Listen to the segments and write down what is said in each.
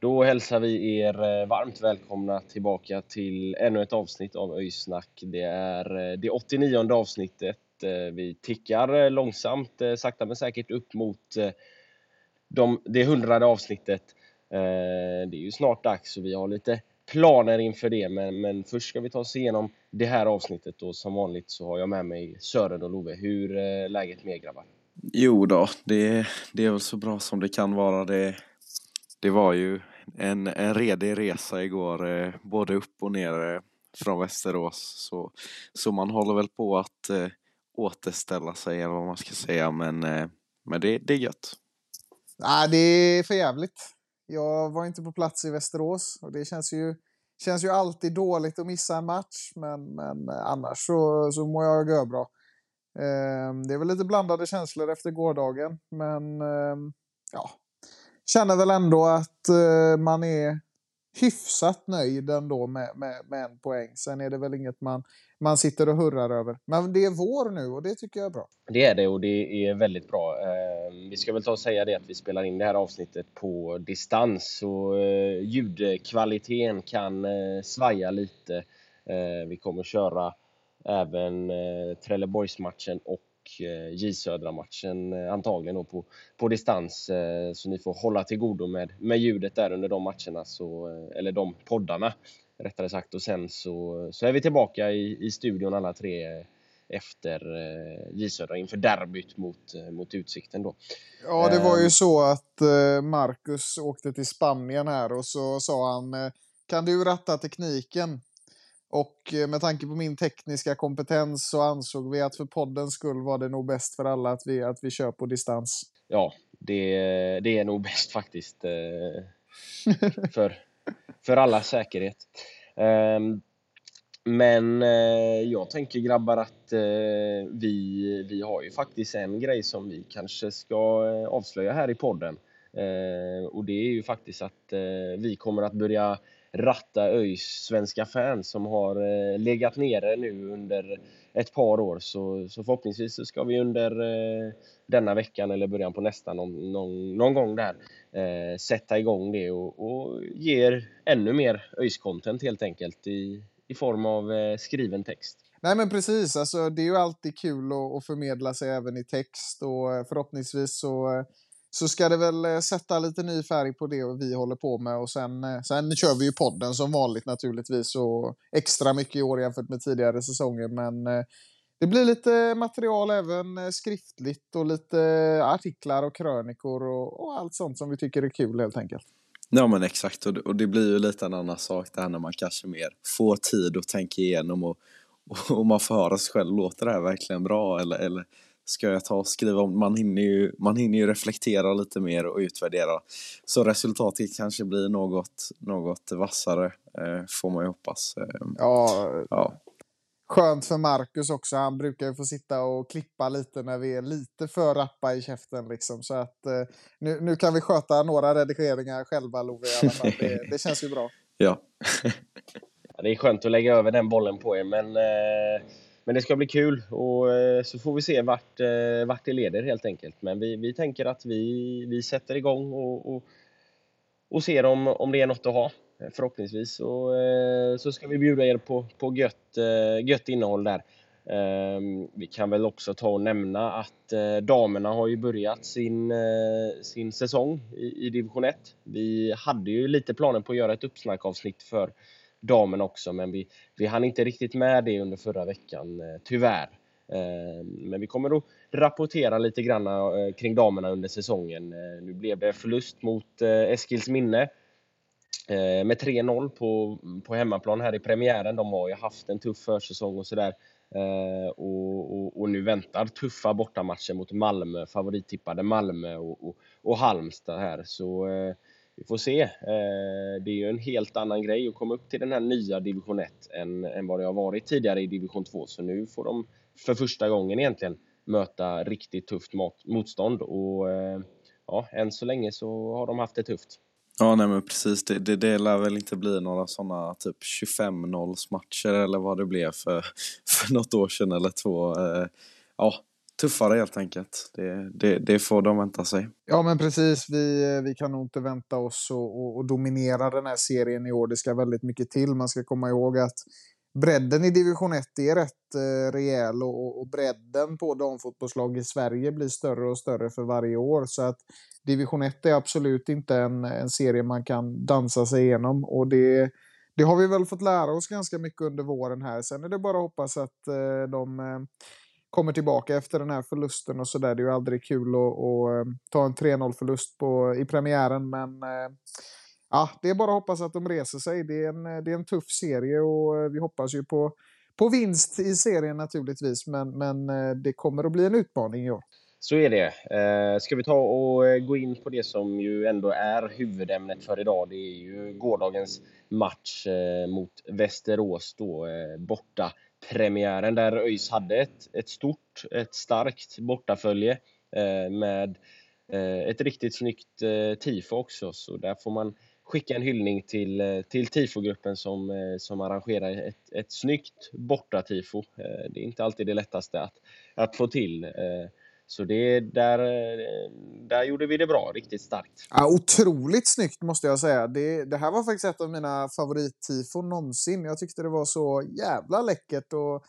Då hälsar vi er eh, varmt välkomna tillbaka till ännu ett avsnitt av Öysnack. Det är eh, det 89 avsnittet. Eh, vi tickar långsamt, sakta men säkert upp mot de, det hundrade avsnittet. Det är ju snart dags och vi har lite planer inför det. Men, men först ska vi ta oss igenom det här avsnittet och som vanligt så har jag med mig Sören och Love. Hur är läget med er grabbar? Jo då, det, det är väl så bra som det kan vara. Det, det var ju en, en redig resa igår, eh, både upp och ner eh, från Västerås. Så, så man håller väl på att eh, återställa sig, eller vad man ska säga. Men, eh, men det, det är gött. Nej, det är för jävligt. Jag var inte på plats i Västerås och det känns ju, känns ju alltid dåligt att missa en match. Men, men eh, annars så, så mår jag görbra. Ehm, det är väl lite blandade känslor efter gårdagen, men ehm, ja, känner väl ändå att eh, man är hyfsat nöjd ändå med, med, med en poäng. Sen är det väl inget man, man sitter och hurrar över. Men det är vår nu och det tycker jag är bra. Det är det och det är väldigt bra. Eh, Vi ska väl ta och säga det att vi spelar in det här avsnittet på distans och eh, ljudkvaliteten kan eh, svaja lite. Eh, Vi kommer köra även eh, Trelleborgsmatchen och J Södra-matchen eh, antagligen då på, på distans. eh, Så ni får hålla till godo med, med ljudet där under de matcherna, så, eh, eller de poddarna rättare sagt. Och sen så, så är vi tillbaka i, i studion alla tre eh, efter eh, J Södra inför derbyt mot, eh, mot Utsikten då. Ja, det var ju Ehm. så att eh, Marcus åkte till Spanien här och så sa han eh, kan du ratta tekniken? Och eh, med tanke på min tekniska kompetens så ansåg vi att för poddens skull var det nog bäst för alla att vi, att vi kör på distans. Ja, det, det är nog bäst faktiskt. eh, för, för allas säkerhet. Ehm, Men eh, jag tänker grabbar att vi, vi har ju faktiskt en grej som vi kanske ska avslöja här i podden. Eh, och det är ju faktiskt att vi kommer att börja ratta ÖIS svenska fans som har eh, legat nere nu under ett par år. Så, så förhoppningsvis så ska vi under eh, denna veckan eller början på nästa någon, någon, någon gång där eh, sätta igång det och, och ge er ännu mer ÖIS-content helt enkelt i, i form av eh, skriven text. Nej men precis, alltså, det är ju alltid kul att, att förmedla sig även i text och eh, förhoppningsvis så, eh, så ska det väl eh, sätta lite ny färg på det vi håller på med och sen, eh, sen kör vi ju podden som vanligt naturligtvis och extra mycket i år jämfört med tidigare säsonger. Men eh, det blir lite material även skriftligt och lite artiklar och krönikor och, och allt sånt som vi tycker är kul helt enkelt. Ja men exakt. Och det, och det blir ju lite en annan sak där när man kanske mer får tid att tänka igenom och, och, och man får höra sig själv, låter det här verkligen bra eller, eller ska jag ta och skriva om, man hinner, ju, man hinner ju reflektera lite mer och utvärdera. Så resultatet kanske blir något, något vassare eh, får man ju hoppas. Eh, Ja, ja. skönt för Marcus också. Han brukar ju få sitta och klippa lite när vi är lite för rappa i käften. Liksom. Så att, eh, nu, nu kan vi sköta några redigeringar själva, Love. I alla fall. Det, det känns ju bra. ja. Ja, det är skönt att lägga över den bollen på er, men, eh, men det ska bli kul och eh, så får vi se vart, eh, vart det leder helt enkelt. Men vi, vi tänker att vi, vi sätter igång och, och, och ser om, om det är något att ha. Förhoppningsvis så, eh, så ska vi bjuda er på, på gött, gött innehåll där. Ehm, vi kan väl också ta och nämna att damerna har ju börjat sin, sin säsong i, i division 1. Vi hade ju lite planer på att göra ett uppsnackavsnitt för damerna också, men vi, vi hann inte riktigt med det under förra veckan, eh, tyvärr. Eh, men vi kommer att rapportera lite grann eh, kring damerna under säsongen. Nu blev det förlust mot Eskils minne med 3-0 på, på hemmaplan här i premiären. De har ju haft en tuff försäsong och sådär. Och, och, och, nu väntar tuffa bortamatcher mot Malmö, favorittippade Malmö och, och, och Halmstad här. Så vi får se. Eh, det är ju en helt annan grej att komma upp till den här nya division 1 än, än vad det har varit tidigare i division 2. Så nu får de för första gången egentligen möta riktigt tufft motstånd och eh, ja, än så länge så har de haft det tufft. Ja, nej men precis. Det, det, det lär väl inte bli några sådana typ 25-0 matcher eller vad det blev för, för något år sedan eller två. Eh, ja, tuffare helt enkelt. Det, det, det, får de vänta sig. Ja, men precis. Vi, eh, vi kan nog inte vänta oss att och, och dominera den här serien i år. Det ska väldigt mycket till. Man ska komma ihåg att bredden i division 1 är rätt eh, rejäl och, och bredden på damfotbollslag i Sverige blir större och större för varje år. Så att division 1 är absolut inte en, en serie man kan dansa sig igenom. Och det, det har vi väl fått lära oss ganska mycket under våren här. Sen är det bara att hoppas att eh, de eh, kommer tillbaka efter den här förlusten och sådär. Det är ju aldrig kul att, att eh, ta en 3-0 förlust i premiären, men eh, ja, det är bara att hoppas att de reser sig. Det är en, eh, det är en tuff serie och vi hoppas ju på, på vinst i serien naturligtvis. Men, men det kommer att bli en utmaning i år. Så är det. Ska vi ta och gå in på det som ju ändå är huvudämnet för idag. Det är ju gårdagens match mot Västerås då, borta premiären där ÖIS hade ett, ett stort, ett starkt bortafölje eh, med eh, ett riktigt snyggt eh, tifo också. Så där får man skicka en hyllning till, till tifogruppen som, eh, som arrangerar ett, ett snyggt bortatifo. Eh, det är inte alltid det lättaste att, att få till. Så det, där, där gjorde vi det bra, riktigt starkt. Ja, otroligt snyggt måste jag säga. Det, det här var faktiskt ett av mina favorittifon någonsin. Jag tyckte det var så jävla läckert att,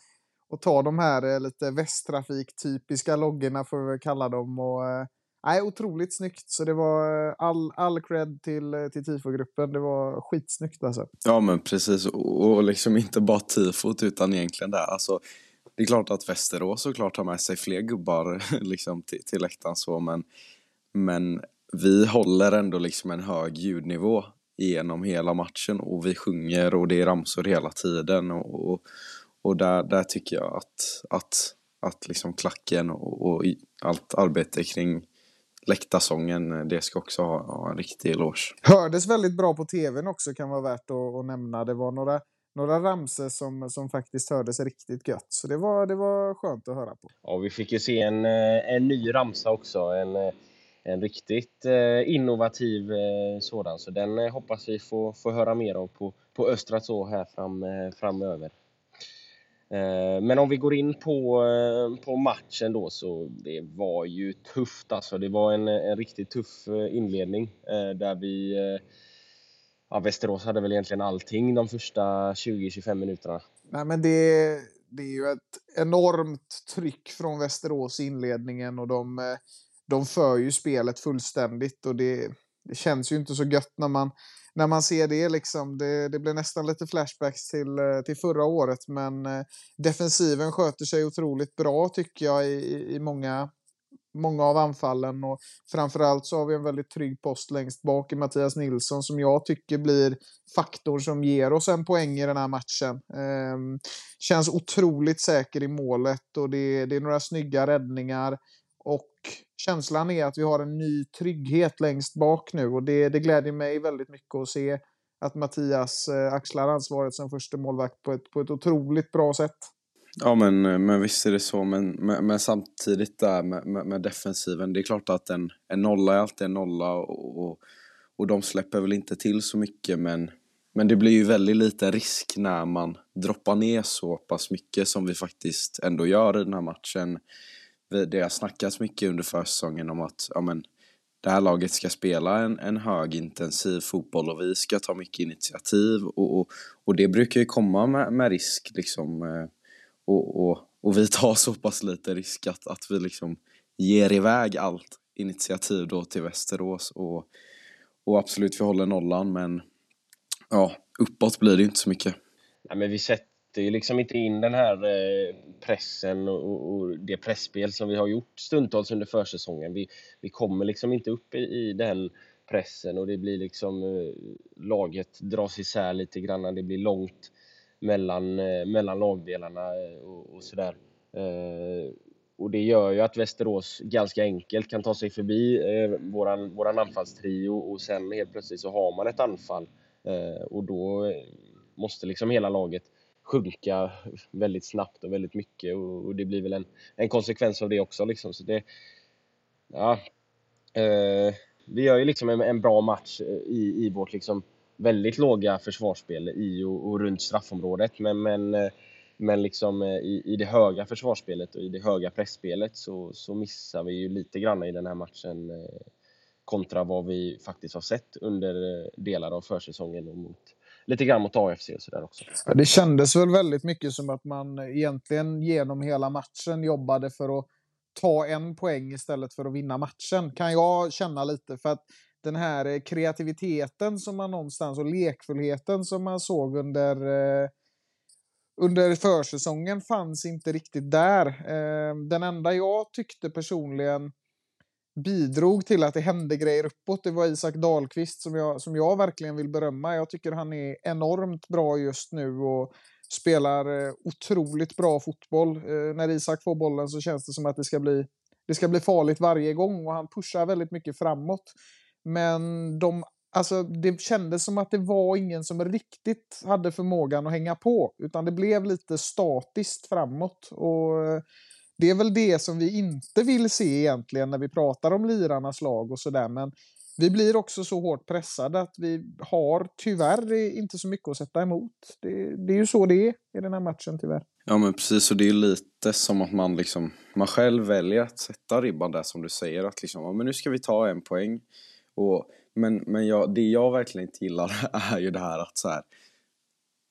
att ta de här lite Västtrafik-typiska loggorna, får vi kalla dem. Och, Nej, otroligt snyggt. Så det var eh, all, all cred till, eh, till tifogruppen. Det var skitsnyggt alltså. Ja men precis. Och, och liksom inte bara tifot utan egentligen där. Alltså, det är klart att Västerås såklart har med sig fler gubbar liksom, till, till läktaren så men, men vi håller ändå liksom en hög ljudnivå genom hela matchen och vi sjunger och det är ramsor hela tiden och, och, och där, där tycker jag att, att, att liksom klacken och, och allt arbete kring läktarsången, det ska också ha, ha en riktig eloge. Hördes väldigt bra på tvn också kan vara värt att, att nämna. Det var några, några ramser som, som faktiskt hördes riktigt gött. Så det var, det var skönt att höra på. Ja, vi fick ju se en, eh, en ny ramsa också. En, eh, en riktigt eh, innovativ sådan. Så den hoppas vi få, få höra mer av på, på Östra så här fram, framöver. Men om vi går in på, på matchen då så det var ju tufft alltså. Det var en, en riktigt tuff inledning där vi Ja, Västerås hade väl egentligen allting de första 20-25 minuterna. Nej, men det, det är ju ett enormt tryck från Västerås i inledningen och de, de för ju spelet fullständigt och det, det känns ju inte så gött när man när man ser det. Liksom, det, det blir nästan lite flashbacks till, till förra året. Men eh, defensiven sköter sig otroligt bra tycker jag i, i många, många av anfallen. Och framförallt så har vi en väldigt trygg post längst bak i Mattias Nilsson som jag tycker blir faktor som ger oss en poäng i den här matchen. Eh, känns otroligt säker i målet och det, det är några snygga räddningar. Och känslan är att vi har en ny trygghet längst bak nu och det, det gläder mig väldigt mycket att se att Mattias eh, axlar ansvaret som första målvakt på ett, på ett otroligt bra sätt. Ja men, men visst är det så, men, men, men samtidigt där med, med, med, defensiven, det är klart att en, en nolla är alltid en nolla och, och, och de släpper väl inte till så mycket men, men det blir ju väldigt lite risk när man droppar ner så pass mycket som vi faktiskt ändå gör i den här matchen. Det har snackats mycket under försäsongen om att ja, men, det här laget ska spela en, en högintensiv fotboll och vi ska ta mycket initiativ och, och, och det brukar ju komma med, med risk liksom eh, och, och, och vi tar så pass lite risk att, att vi liksom ger iväg allt initiativ då till Västerås och, och absolut vi håller nollan men ja, uppåt blir det inte så mycket. Nej, men vi sätter ju liksom inte in den här eh, pressen och, och det pressspel som vi har gjort stundtals under försäsongen. Vi, vi kommer liksom inte upp i, i den pressen och det blir liksom eh, laget dras isär lite grann. Det blir långt mellan, eh, mellan lagdelarna eh, och, och sådär. Eh, och det gör ju att Västerås ganska enkelt kan ta sig förbi eh, våran, våran anfallstrio och sen helt plötsligt så har man ett anfall eh, och då eh, måste liksom hela laget sjunka väldigt snabbt och väldigt mycket och, och det blir väl en, en konsekvens av det också liksom. Så det, ja, eh, vi gör ju liksom en, en bra match i, i vårt liksom väldigt låga försvarsspel i och, och runt straffområdet men, men eh, men liksom eh, i, i det höga försvarsspelet och i det höga pressspelet så, så missar vi ju lite grann i den här matchen eh, kontra vad vi faktiskt har sett under delar av försäsongen och mot, lite grann mot AFC och sådär också. Ja, det kändes väl väldigt mycket som att man egentligen genom hela matchen jobbade för att ta en poäng istället för att vinna matchen, kan jag känna lite. För att den här eh, kreativiteten som man någonstans och lekfullheten som man såg under eh, under försäsongen fanns inte riktigt där. Eh, den enda jag tyckte personligen bidrog till att det hände grejer uppåt, det var Isak Dahlqvist som jag, som jag verkligen vill berömma. Jag tycker han är enormt bra just nu och spelar eh, otroligt bra fotboll. Eh, när Isak får bollen så känns det som att det ska bli, det ska bli farligt varje gång och han pushar väldigt mycket framåt. Men de Alltså, det kändes som att det var ingen som riktigt hade förmågan att hänga på, utan det blev lite statiskt framåt. Och eh, det är väl det som vi inte vill se egentligen när vi pratar om lirarnas lag och sådär. Men vi blir också så hårt pressade att vi har tyvärr inte så mycket att sätta emot. Det, det är ju så det är i den här matchen tyvärr. Ja men precis och det är lite som att man liksom, man själv väljer att sätta ribban där som du säger att liksom, ja, men nu ska vi ta en poäng. Och men, men jag, det jag verkligen inte gillar är ju det här att så här,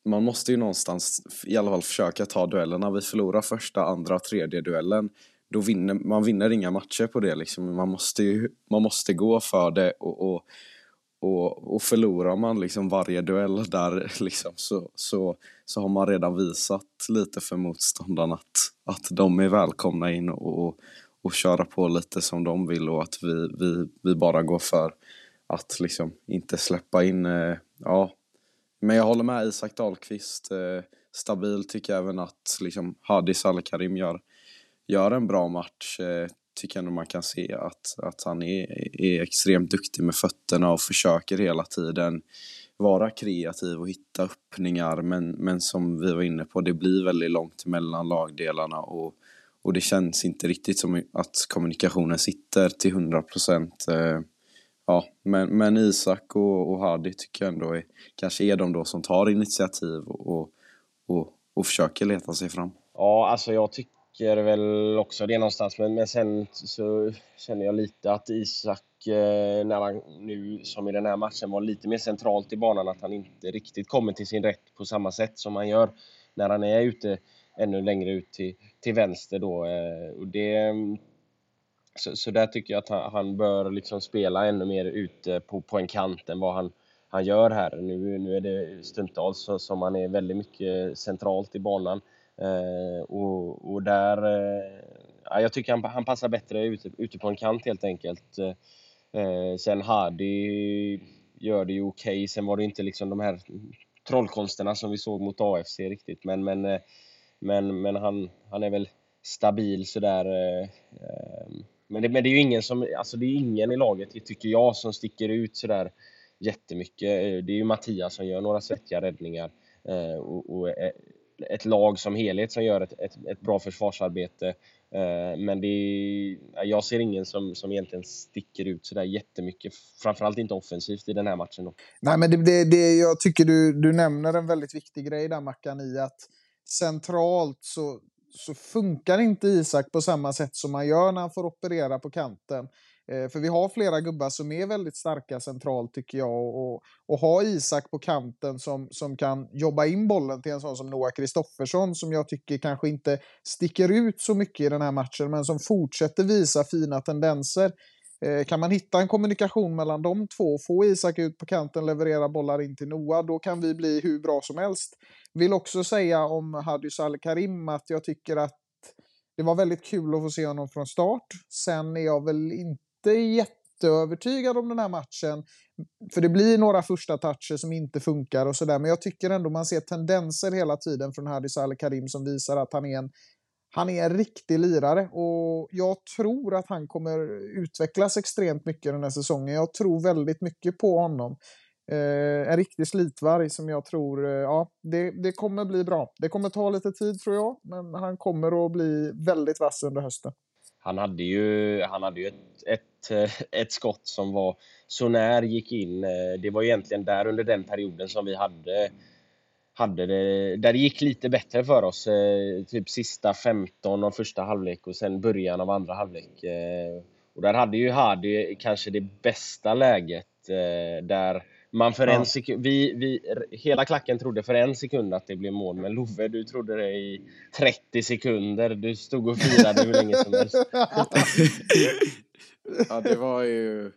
man måste ju någonstans i alla fall försöka ta duellerna. Vi förlorar första, andra, tredje duellen. Då vinner man vinner inga matcher på det liksom. Man måste ju man måste gå för det och, och, och, och förlorar man liksom varje duell där liksom så, så, så har man redan visat lite för motståndarna att, att de är välkomna in och, och, köra på lite som de vill och att vi, vi, vi bara går för att liksom inte släppa in, eh, ja. Men jag håller med Isak Dahlqvist. Eh, stabil tycker jag även att liksom Hadi Salkarim gör, gör en bra match. Eh, tycker jag nog man kan se att, att han är, är extremt duktig med fötterna och försöker hela tiden vara kreativ och hitta öppningar men, men som vi var inne på, det blir väldigt långt mellan lagdelarna och, och det känns inte riktigt som att kommunikationen sitter till 100 procent. Eh, ja, men, men Isak och, och Hadi tycker jag ändå är, kanske är de då som tar initiativ och, och, och försöker leta sig fram. Ja, alltså jag tycker väl också det någonstans, men, men sen så känner jag lite att Isak, eh, när han nu som i den här matchen var lite mer centralt i banan, att han inte riktigt kommer till sin rätt på samma sätt som han gör när han är ute ännu längre ut till, till vänster då. Eh, och det mm, så, så där tycker jag att han, han, bör liksom spela ännu mer ute på, på en kant än vad han, han gör här. Nu, nu är det stundtals som han är väldigt mycket centralt i banan. Eh, och, och där... Eh, jag tycker han, han passar bättre ute, ute på en kant helt enkelt. Eh, eh sen Hardy gör det ju okej. Okay. Sen var det inte liksom de här trollkonsterna som vi såg mot AFC riktigt. Men, men, eh, men, men han, han är väl stabil sådär. Eh, eh, men det, men det är ju ingen som, alltså det är ingen i laget, tycker jag, som sticker ut sådär jättemycket. Eh, det är ju Mattias som gör några svettiga räddningar och, och ett lag som helhet som gör ett, ett, ett bra försvarsarbete. Men det är, jag ser ingen som, som egentligen sticker ut sådär jättemycket, framförallt inte offensivt i den här matchen. Då. Nej, men det, det, det, jag tycker du, du nämner en väldigt viktig grej där Mackan i att centralt så, så funkar inte Isak på samma sätt som man gör när han får operera på kanten. Eh, för vi har flera gubbar som är väldigt starka centralt tycker jag. Och, och ha Isak på kanten som, som kan jobba in bollen till en sån som Noah Kristoffersson som jag tycker kanske inte sticker ut så mycket i den här matchen men som fortsätter visa fina tendenser. Eh, kan man hitta en kommunikation mellan de två, få Isak ut på kanten, leverera bollar in till Noah, då kan vi bli hur bra som helst. Vill också säga om Hadis Al-Karim att jag tycker att det var väldigt kul att få se honom från start. Sen är jag väl inte jätteövertygad om den här matchen. För det blir några första toucher som inte funkar och sådär. Men jag tycker ändå man ser tendenser hela tiden från Hadis Al-Karim som visar att han är en han är en riktig lirare och jag tror att han kommer utvecklas extremt mycket den här säsongen. Jag tror väldigt mycket på honom. Eh, en riktig slitvarg som jag tror, eh, ja, det, det kommer bli bra. Det kommer ta lite tid tror jag, men han kommer att bli väldigt vass under hösten. Han hade ju, han hade ju ett, ett, eh, ett skott som var så när gick in. Eh, det var egentligen där under den perioden som vi hade hade det, där det gick lite bättre för oss. Eh, typ sista 15 av första halvlek och sen början av andra halvlek. Eh, och där hade ju Hardy kanske det bästa läget eh, där man för ja. en sekund, vi, vi, hela klacken trodde för en sekund att det blev mål, men Love, du trodde det i 30 sekunder. Du stod och firade hur länge som helst. ja, det var ju...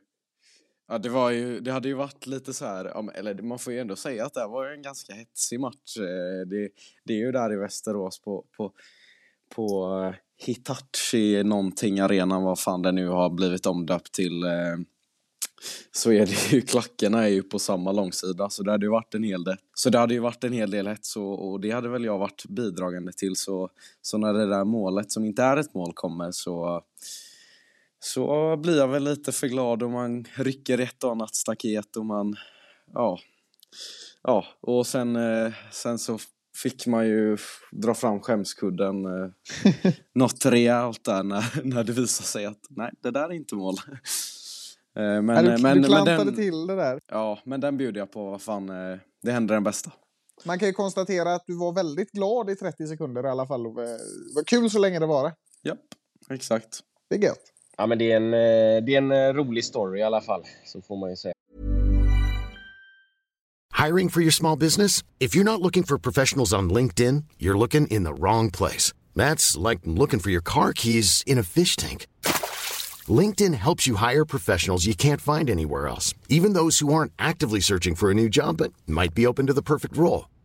Ja, det, var ju, det hade ju varit lite så här, eller man får ju ändå säga att det var en ganska hetsig match. Eh, det, det är ju där i Västerås på, på, på eh, Hitachi någonting arenan, vad fan det nu har blivit omdöpt till. Eh, så är det ju, klackarna är ju på samma långsida, så det hade ju varit en hel del. Så det hade ju varit en hel del hets och, och det hade väl jag varit bidragande till. Så, så när det där målet, som inte är ett mål, kommer så så blir jag väl lite för glad om man rycker ett och annat staket och man, ja, ja, och sen, eh, sen så fick man ju dra fram skämskudden eh, något rejält där när, när det visade sig att nej, det där är inte mål. Eh, men, ja, du, men, du klantade men den, till det där. Ja, men den bjuder jag på. Vad fan, eh, det händer den bästa. Man kan ju konstatera att du var väldigt glad i 30 sekunder i alla fall. Det var kul så länge det var. Ja, exakt. Det är gött. Ja, men det är, en, eh, det är en eh, rolig story i alla fall, så får man ju säga. Hiring for your small business? If you're not looking for professionals on LinkedIn, you're looking in the wrong place. That's like looking for your car keys in a fish tank. LinkedIn helps you hire professionals you can't find anywhere else, even those who aren't actively searching for a new job but might be open to the perfect role.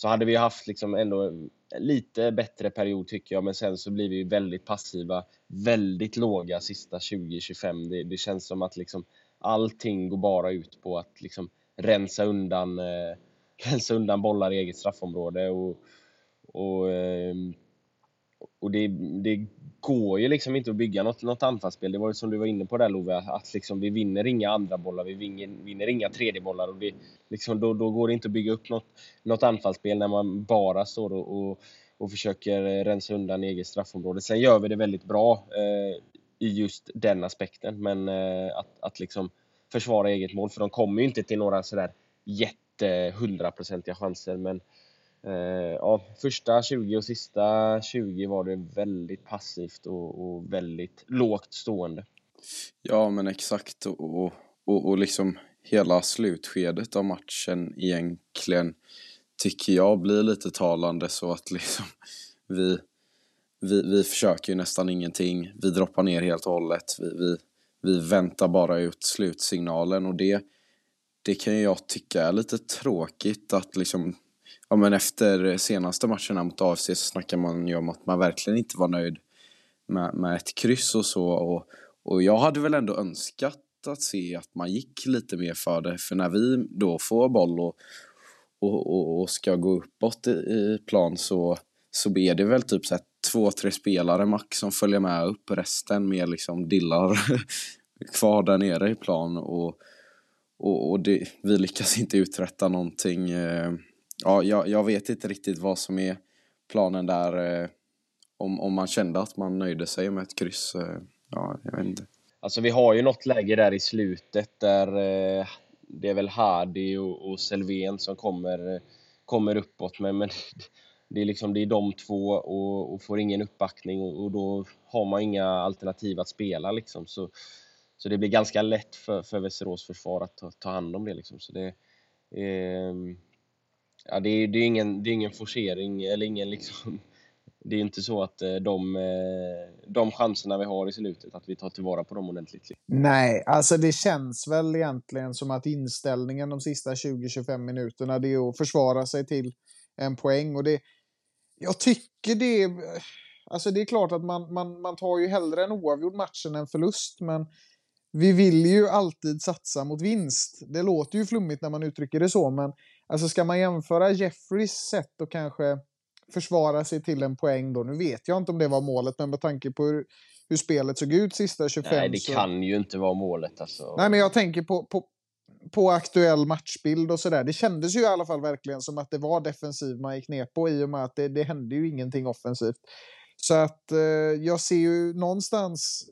så hade vi haft liksom ändå lite bättre period tycker jag, men sen så blir vi väldigt passiva, väldigt låga sista 20-25. Det, det känns som att liksom allting går bara ut på att liksom rensa undan, eh, rensa undan bollar i eget straffområde. Och, och, eh, och det, det, går ju liksom inte att bygga något, något anfallsspel. Det var ju som du var inne på där Love, att liksom vi vinner inga andra bollar, vi vinner, vinner inga tredje bollar och det, liksom, då, då går det inte att bygga upp något, något anfallsspel när man bara står och, och, och försöker rensa undan eget straffområde. Sen gör vi det väldigt bra eh, i just den aspekten. Men eh, att, att liksom försvara eget mål, för de kommer ju inte till några sådär jätte hundraprocentiga chanser. Men eh, Eh, ja, första 20 och sista 20 var det väldigt passivt och, och väldigt lågt stående. Ja, men exakt. Och, och, och liksom hela slutskedet av matchen egentligen tycker jag blir lite talande så att liksom vi vi, vi försöker ju nästan ingenting. Vi droppar ner helt och hållet. Vi, vi, vi väntar bara ut slutsignalen och det, det kan jag tycka är lite tråkigt att liksom Ja men efter senaste matcherna mot AFC så snackar man ju om att man verkligen inte var nöjd med, med ett kryss och så och, och jag hade väl ändå önskat att se att man gick lite mer för det för när vi då får boll och, och, och, och ska gå uppåt i, i plan så, så är det väl typ så här två, tre spelare max som följer med upp. Resten mer liksom dillar kvar där nere i plan och, och, och det, vi lyckas inte uträtta någonting. Eh, ja, jag, jag vet inte riktigt vad som är planen där. Eh, om, om man kände att man nöjde sig med ett kryss. Eh, ja, jag vet inte. Alltså vi har ju något läge där i slutet där eh, det är väl Hardy och, och Selvén som kommer, eh, kommer uppåt. Men, men det är liksom det är de två och, och får ingen uppbackning och, och, då har man inga alternativ att spela liksom. Så, så det blir ganska lätt för, för Västerås försvar att ta, ta hand om det liksom. Så det, eh, ja, det, är, det, är ingen, det är ingen forcering eller ingen liksom det är inte så att eh, de, eh, de chanserna vi har i slutet, att vi tar tillvara på dem ordentligt. Liksom. Nej, alltså det känns väl egentligen som att inställningen de sista 20-25 minuterna det är att försvara sig till en poäng. Och det, jag tycker det... Alltså det är klart att man, man, man tar ju hellre en oavgjord match än en förlust, men vi vill ju alltid satsa mot vinst. Det låter ju flummigt när man uttrycker det så, men alltså ska man jämföra Jeffreys sätt att kanske försvara sig till en poäng då. Nu vet jag inte om det var målet, men med tanke på hur, hur spelet såg ut sista 25 Nej, det så... kan ju inte vara målet alltså. Nej, men jag tänker på, på, på aktuell matchbild och sådär. Det kändes ju i alla fall verkligen som att det var defensiv man gick ner på i och med att det, det hände ju ingenting offensivt. Så att eh, jag ser ju någonstans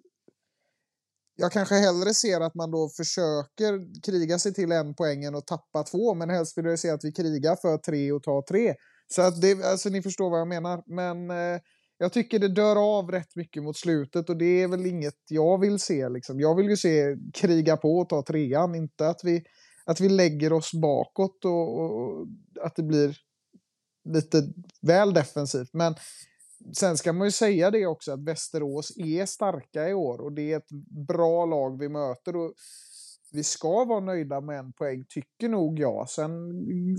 jag kanske hellre ser att man då försöker kriga sig till en poäng än att tappa två, men helst vill jag se att vi krigar för tre och tar tre. Så att det, alltså ni förstår vad jag menar. Men eh, jag tycker det dör av rätt mycket mot slutet och det är väl inget jag vill se. Liksom. Jag vill ju se kriga på och ta trean, inte att vi, att vi lägger oss bakåt och, och att det blir lite väl defensivt. Men sen ska man ju säga det också att Västerås är starka i år och det är ett bra lag vi möter. Och vi ska vara nöjda med en poäng, tycker nog jag. Sen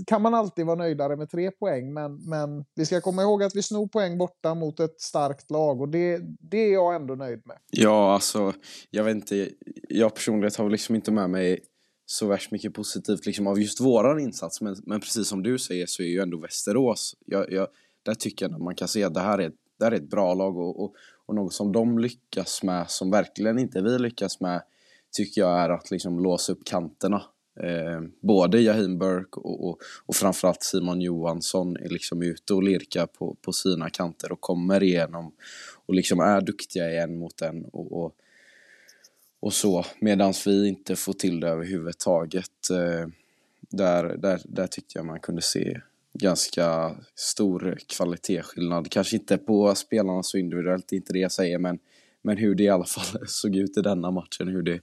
kan man alltid vara nöjdare med tre poäng, men, men vi ska komma ihåg att vi snor poäng borta mot ett starkt lag och det, det är jag ändå nöjd med. Ja, alltså, jag vet inte. Jag personligen har liksom inte med mig så värst mycket positivt liksom, av just våran insats, men, men precis som du säger så är ju ändå Västerås, jag, jag, där tycker jag att man kan se att det här är, det här är ett bra lag och, och, och något som de lyckas med, som verkligen inte vi lyckas med, tycker jag är att liksom låsa upp kanterna. Eh, både Jahim Burke och, och, och framförallt Simon Johansson är liksom ute och lirkar på, på sina kanter och kommer igenom och liksom är duktiga igen mot en och, och, och så medan vi inte får till det överhuvudtaget. Eh, där, där, där tyckte jag man kunde se ganska stor kvalitetsskillnad. Kanske inte på spelarna så individuellt, inte det jag säger, men men hur det i alla fall såg ut i denna matchen, hur det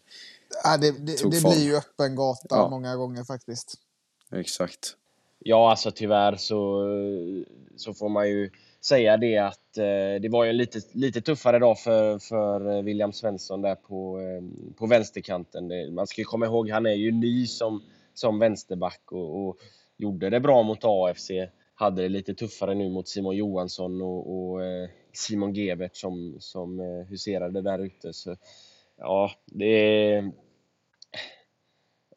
ja, Det, det, det blir ju öppen gata ja. många gånger faktiskt. Exakt. Ja, alltså tyvärr så, så får man ju säga det att eh, det var ju en lite, lite tuffare dag för, för William Svensson där på, eh, på vänsterkanten. Det, man ska ju komma ihåg, han är ju ny som, som vänsterback och, och gjorde det bra mot AFC. Hade det lite tuffare nu mot Simon Johansson och, och eh, Simon Gebert som, som eh, huserade där ute. Så, ja, det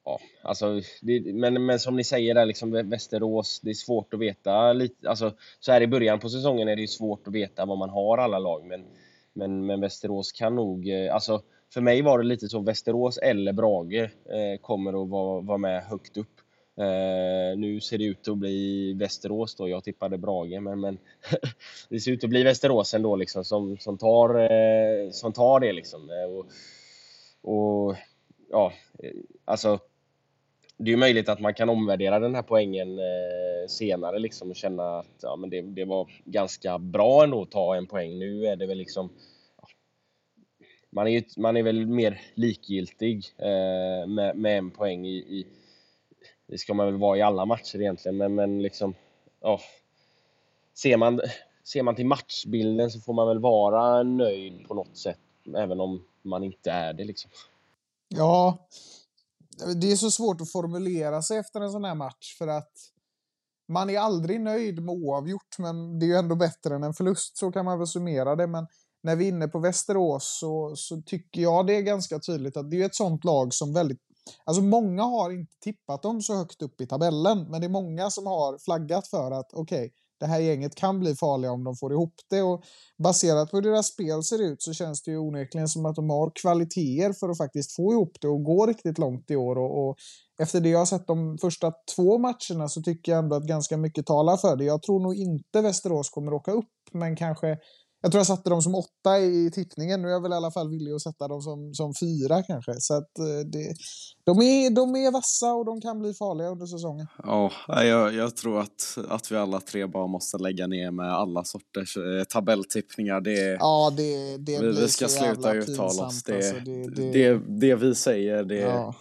Ja, alltså, det, men, men som ni säger där, liksom Västerås, det är svårt att veta. Lite, alltså, så här i början på säsongen är det svårt att veta vad man har alla lag, men, men, men Västerås kan nog... Eh, alltså, för mig var det lite så, Västerås eller Brage eh, kommer att vara, vara med högt upp. Uh, nu ser det ut att bli Västerås då, jag tippade Brage, men, men det ser ut att bli Västerås ändå liksom som, som, tar, uh, som tar det liksom. Uh, och, och, ja, alltså det är möjligt att man kan omvärdera den här poängen senare liksom och känna att ja, men det, det var ganska bra ändå att ta en poäng. Nu är det väl liksom man är, ju, man är väl mer likgiltig med, med en poäng i, i det ska man väl vara i alla matcher egentligen, men, men liksom, ja. Ser man, ser man till matchbilden så får man väl vara nöjd på något sätt, även om man inte är det liksom. Ja, det är så svårt att formulera sig efter en sån här match för att man är aldrig nöjd med oavgjort, men det är ju ändå bättre än en förlust, så kan man väl summera det. Men när vi är inne på Västerås så, så tycker jag det är ganska tydligt att det är ett sånt lag som väldigt Alltså många har inte tippat dem så högt upp i tabellen, men det är många som har flaggat för att okej, okay, det här gänget kan bli farliga om de får ihop det och baserat på hur deras spel ser ut så känns det ju onekligen som att de har kvaliteter för att faktiskt få ihop det och gå riktigt långt i år och, och efter det jag har sett de första två matcherna så tycker jag ändå att ganska mycket talar för det. Jag tror nog inte Västerås kommer åka upp, men kanske jag tror jag satte dem som åtta i tippningen. Nu är jag väl i alla fall villig att sätta dem som, som fyra kanske. Så att eh, det, de, är, de är vassa och de kan bli farliga under säsongen. Ja, jag, jag tror att, att vi alla tre bara måste lägga ner med alla sorters eh, tabelltippningar. Det, ja, det, det vi, vi ska sluta uttala oss. Det, alltså, det, det, det, det, vi säger, det, ja.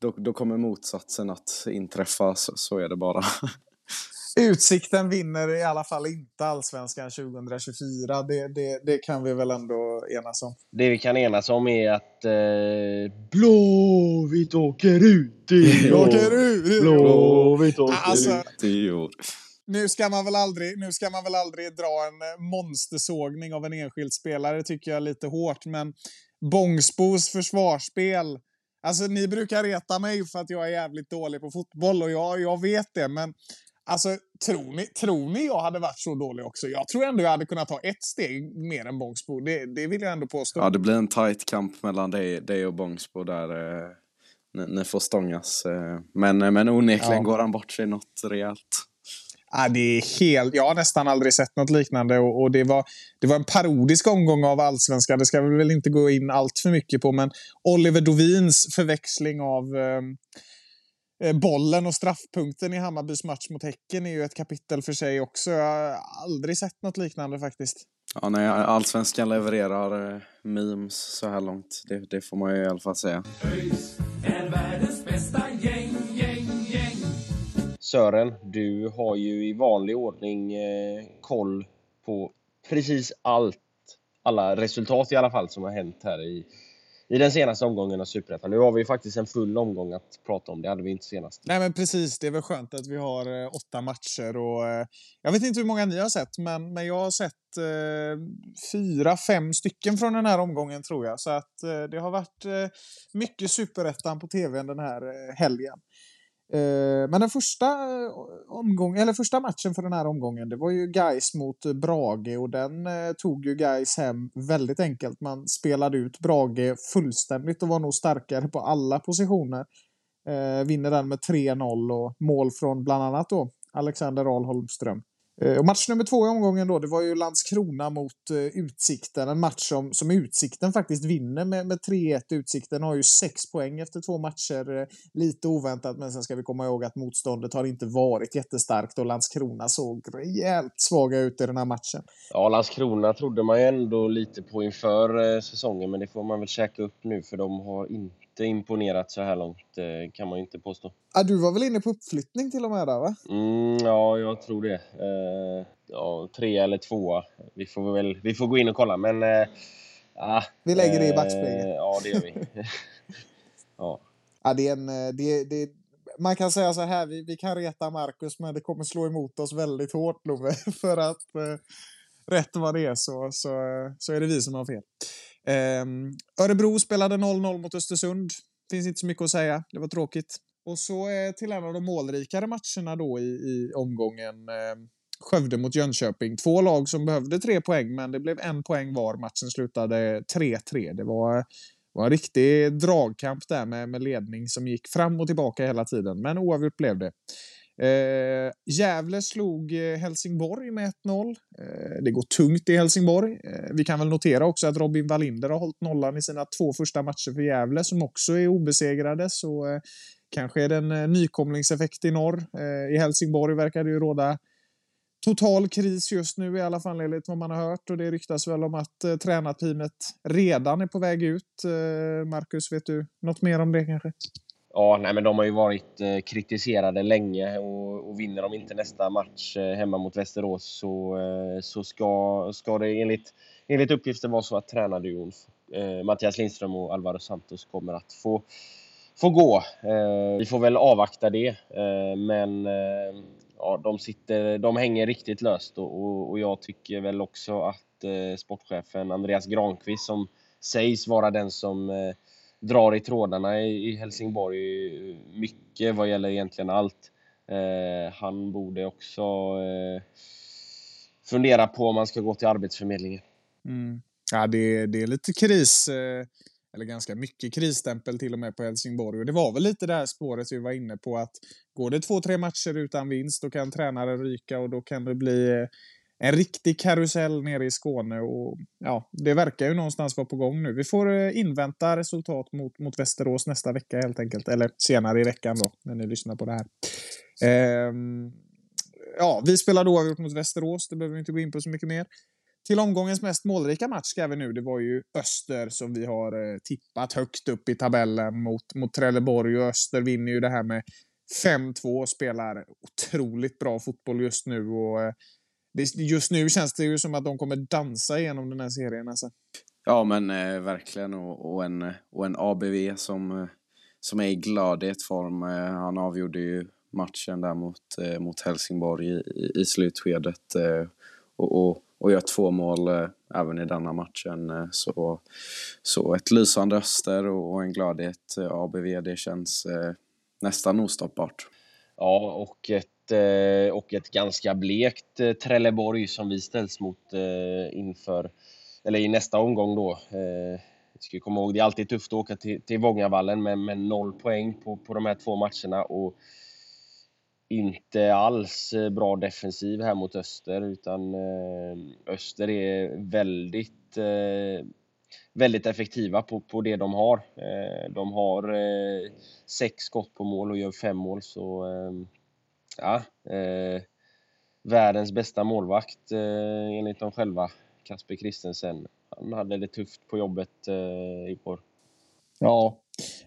då, då kommer motsatsen att inträffa. Så, så är det bara. Utsikten vinner i alla fall inte allsvenskan 2024. Det, det, det kan vi väl ändå enas om. Det vi kan enas om är att eh, Blåvitt åker ut i år. åker ut Blåvitt åker alltså, ut i år. Nu ska, man väl aldrig, nu ska man väl aldrig dra en eh, monstersågning av en enskild spelare, tycker jag är lite hårt. Men Bångsbos försvarsspel Alltså ni brukar reta mig för att jag är jävligt dålig på fotboll och jag, jag vet det, men Alltså, tror ni, tror ni jag hade varit så dålig också? Jag tror ändå jag hade kunnat ta ett steg mer än Bångsbo. Det, det vill jag ändå påstå. Ja, det blir en tight kamp mellan dig, dig och Bångsbo där eh, ni, ni, får stångas. Eh, men, men onekligen ja. går han bort sig något rejält. Ja, det är helt, jag har nästan aldrig sett något liknande och, och, det, var, det var en parodisk omgång av allsvenskan. Det ska vi väl inte gå in allt för mycket på, men Oliver Dovins förväxling av eh, Eh, bollen och straffpunkten i Hammarbys match mot Häcken är ju ett kapitel för sig också. Jag har aldrig sett något liknande faktiskt. Ja, nej, allsvenskan levererar eh, memes så här långt. Det, det får man ju i alla fall säga. är världens bästa gäng, gäng, gäng. Sören, du har ju i vanlig ordning eh, koll på precis allt. Alla resultat i alla fall som har hänt här i i den senaste omgången av Superettan. Nu har vi faktiskt en full omgång att prata om. Det hade vi inte senast. Nej, men precis. Det är väl skönt att vi har eh, åtta matcher och eh, jag vet inte hur många ni har sett, men, men jag har sett eh, fyra, fem stycken från den här omgången tror jag. Så att eh, det har varit eh, mycket Superettan på tv den här eh, helgen. Eh, men den första, eh, omgång, eller första matchen för den här omgången det var ju Geis mot Brage och den eh, tog ju Geis hem väldigt enkelt. Man spelade ut Brage fullständigt och var nog starkare på alla positioner. vinner den med 3-0 och mål från bland annat då Alexander Ahl Holmström. Eh, och match nummer två i omgången då, det var ju Landskrona mot eh, Utsikten. En match som, som Utsikten faktiskt vinner med, med 3-1. Utsikten har ju sex poäng efter två matcher. Eh, lite oväntat, men sen ska vi komma ihåg att motståndet har inte varit jättestarkt och Landskrona såg rejält svaga ut i den här matchen. Ja, Landskrona trodde man ju ändå lite på inför eh, säsongen, men det får man väl käka upp nu för de har inte inte imponerat så här långt, eh, kan man inte påstå. Ah, du var väl inne på uppflyttning till och med där va? Mm, ja, jag tror det. Eh, ja, tre eller tvåa. Vi får, väl, vi får gå in och kolla, men... Eh, ah, vi lägger det i backspegeln. ja, det gör vi. ja. Ah, det är en, eh, det, det, man kan säga så här, vi, vi kan reta Marcus, men det kommer slå emot oss väldigt hårt, Love. För att eh, rätt vad det är så, så, så är det vi som har fel. Eh, Örebro spelade 0-0 mot Östersund. Finns inte så mycket att säga. Det var tråkigt. Och så eh, till en av de målrikare matcherna då i, i omgången. Eh, Skövde mot Jönköping. Två lag som behövde tre poäng, men det blev en poäng var. Matchen slutade 3-3. Det var, var en riktig dragkamp där med, med ledning som gick fram och tillbaka hela tiden, men oavgjort blev det. Eh, Gävle slog eh, Helsingborg med 1-0. Eh, det går tungt i Helsingborg. Eh, vi kan väl notera också att Robin Wallinder har hållit nollan i sina två första matcher för Gävle som också är obesegrade. Så eh, kanske är det en eh, nykomlingseffekt i norr. Eh, I Helsingborg verkar det ju råda total kris just nu i alla fall enligt vad man har hört och det ryktas väl om att eh, tränarteamet redan är på väg ut. Eh, Marcus, vet du något mer om det kanske? Ja, nej, men de har ju varit eh, kritiserade länge och, och vinner de inte nästa match eh, hemma mot Västerås så, eh, så ska, ska det enligt, enligt uppgifter vara så att tränarduon eh, Mattias Lindström och Alvaro Santos kommer att få, få gå. Eh, vi får väl avvakta det, eh, men eh, ja, de, sitter, de hänger riktigt löst och, och, och jag tycker väl också att eh, sportchefen Andreas Granqvist som sägs vara den som eh, drar i trådarna i, i Helsingborg mycket vad gäller egentligen allt. Eh, han borde också eh, fundera på om man ska gå till Arbetsförmedlingen. Mm. Ja, det, det är lite kris, eh, eller ganska mycket krisstämpel till och med på Helsingborg. Och det var väl lite det här spåret vi var inne på att går det två, tre matcher utan vinst då kan tränaren ryka och då kan det bli eh, en riktig karusell nere i Skåne. Och, ja, det verkar ju någonstans vara på gång nu. Vi får eh, invänta resultat mot, mot Västerås nästa vecka helt enkelt. Eller senare i veckan då, när ni lyssnar på det här. Ehm, ja, vi spelade oavgjort mot Västerås, det behöver vi inte gå in på så mycket mer. Till omgångens mest målrika match ska vi nu. Det var ju Öster som vi har eh, tippat högt upp i tabellen mot, mot Trelleborg. Och Öster vinner ju det här med 5-2 och spelar otroligt bra fotboll just nu. Och, eh, det, just nu känns det ju som att de kommer dansa igenom den här serien. Alltså. Ja, men eh, verkligen. Och, och, en, och en ABV som, eh, som är i gladhetsform. Eh, han avgjorde ju matchen där mot, eh, mot Helsingborg i, i, i slutskedet. Eh, och, och, och gör två mål eh, även i denna matchen. Eh, så, så ett lysande Öster och, och en gladhet ABV, det känns nästan ostoppbart. Ja, och ett Eh, och ett ganska blekt eh, Trelleborg som vi ställs mot eh, inför, eller i nästa omgång då. Vi ska komma ihåg, det är alltid tufft att åka till, till Vångavallen med, med noll poäng på, på de här två matcherna och inte alls bra defensiv här mot Öster utan Öster är väldigt väldigt effektiva på, på det de har. De har sex skott på mål och gör fem mål så ja, eh, världens bästa målvakt eh, enligt dem själva, Kasper Kristensen. Han hade det tufft på jobbet eh, igår. Ja,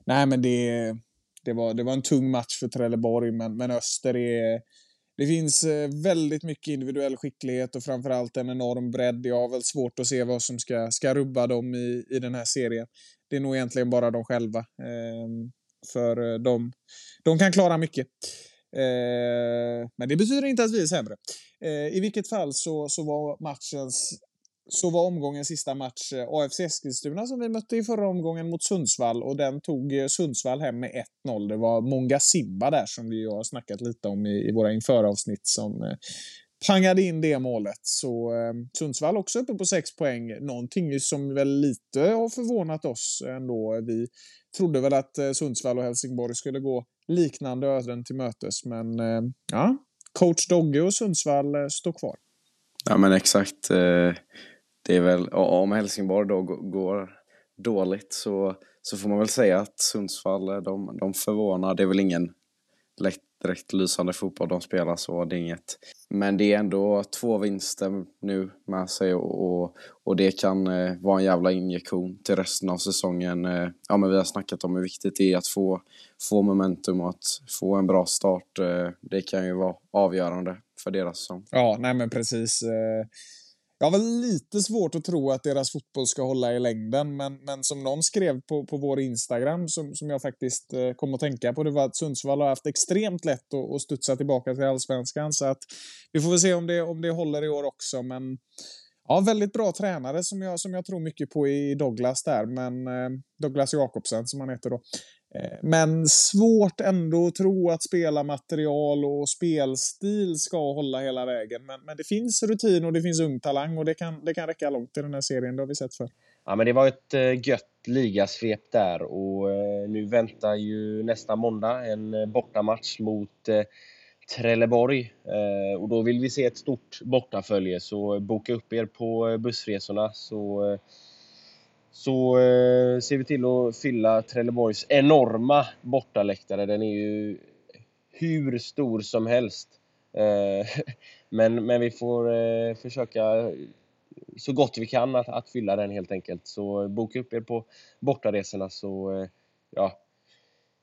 nej men det det var, det var en tung match för Trelleborg, men, men Öster är... Det finns väldigt mycket individuell skicklighet och framförallt en enorm bredd. Jag har väl svårt att se vad som ska, ska rubba dem i, i den här serien. Det är nog egentligen bara de själva. Eh, för de, de kan klara mycket. Eh, men det betyder inte att vi är sämre. Eh, I vilket fall så, så var matchens så var omgångens sista match eh, AFC Eskilstuna som vi mötte i förra omgången mot Sundsvall och den tog eh, Sundsvall hem med 1-0. Det var Monga Simba där som vi har snackat lite om i, i våra införavsnitt som eh, pangade in det målet. Så eh, Sundsvall också uppe på 6 poäng. Någonting som väl lite har förvånat oss ändå. Vi trodde väl att eh, Sundsvall och Helsingborg skulle gå liknande öden till mötes, men eh, ja, coach Dogge och Sundsvall eh, står kvar. Ja men exakt eh, det är väl, om Helsingborg då går dåligt så, så får man väl säga att Sundsvall, eh, de, de förvånar. Det är väl ingen lätt, direkt lysande fotboll de spelar så det är inget. Men det är ändå två vinster nu med sig och, och, och det kan eh, vara en jävla injektion till resten av säsongen. Eh, ja men vi har snackat om hur viktigt det är att få, få momentum och att få en bra start. Eh, det kan ju vara avgörande för deras säsong. Ja, nej men precis. Eh, jag har lite svårt att tro att deras fotboll ska hålla i längden, men, men som någon skrev på, på vår Instagram, som, som jag faktiskt eh, kom att tänka på, det var att Sundsvall har haft extremt lätt att, att studsa tillbaka till allsvenskan, så att vi får väl se om det, om det håller i år också, men Ja, väldigt bra tränare som jag, som jag tror mycket på i Douglas där, men eh, Douglas Jakobsen som han heter då. Eh, men svårt ändå att tro att spelarmaterial och spelstil ska hålla hela vägen. Men, men det finns rutin och det finns ung talang och det kan, det kan räcka långt i den här serien. Det har vi sett för. Ja, men det var ett eh, gött ligasvep där och eh, nu väntar ju nästa måndag en bortamatch mot Trelleborg. och då vill vi se ett stort bortafölje så boka upp er på bussresorna så så eh, ser vi till att fylla Trelleborgs enorma bortaläktare. Den är ju hur stor som helst. Eh, men, men vi får eh, försöka så gott vi kan att, att fylla den helt enkelt. Så boka upp er på bortaresorna så eh, ja,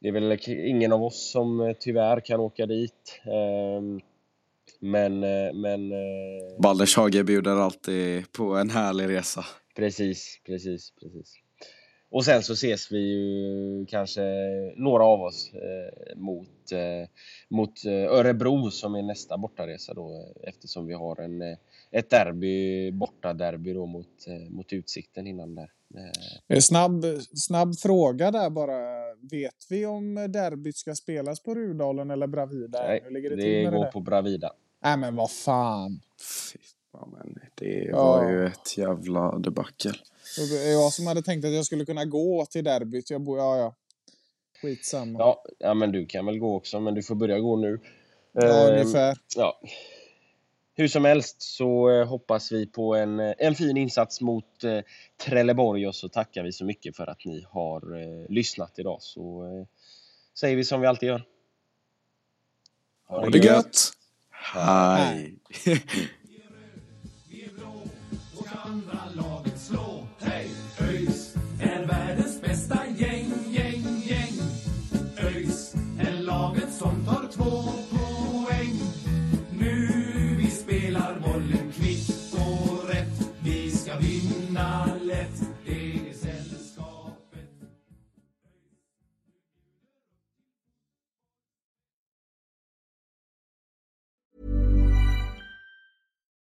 det är väl ingen av oss som eh, tyvärr kan åka dit. Ehm, men, eh, men... Baldershage bjuder alltid på en härlig resa. Precis, precis, precis. och sen så ses vi ju kanske några av oss eh, mot, eh, mot eh, Örebro som är nästa bortaresa då eh, eftersom vi har en, eh, ett derby, bortaderby då mot, eh, mot Utsikten innan där. Eh, snabb, snabb fråga där bara. Vet vi om derbyt ska spelas på Rudalen eller Bravida? Nej, Hur ligger det, det, till med går det? på Bravida. Nej men vad fan. Fy, ja, men det Ja. var ju ett jävla debacle. Det var Jag som hade tänkt att jag skulle kunna gå till derbyt. Jag bor, ja ja. Skitsamma. Ja, ja, men du kan väl gå också, men du får börja gå nu. Ja, Eh, ungefär. ja. Hur som helst så eh, hoppas vi på en, eh, en fin insats mot eh, Trelleborg och så tackar vi så mycket för att ni har eh, lyssnat idag. Så eh, säger vi som vi alltid gör. Ha det gött! Hej!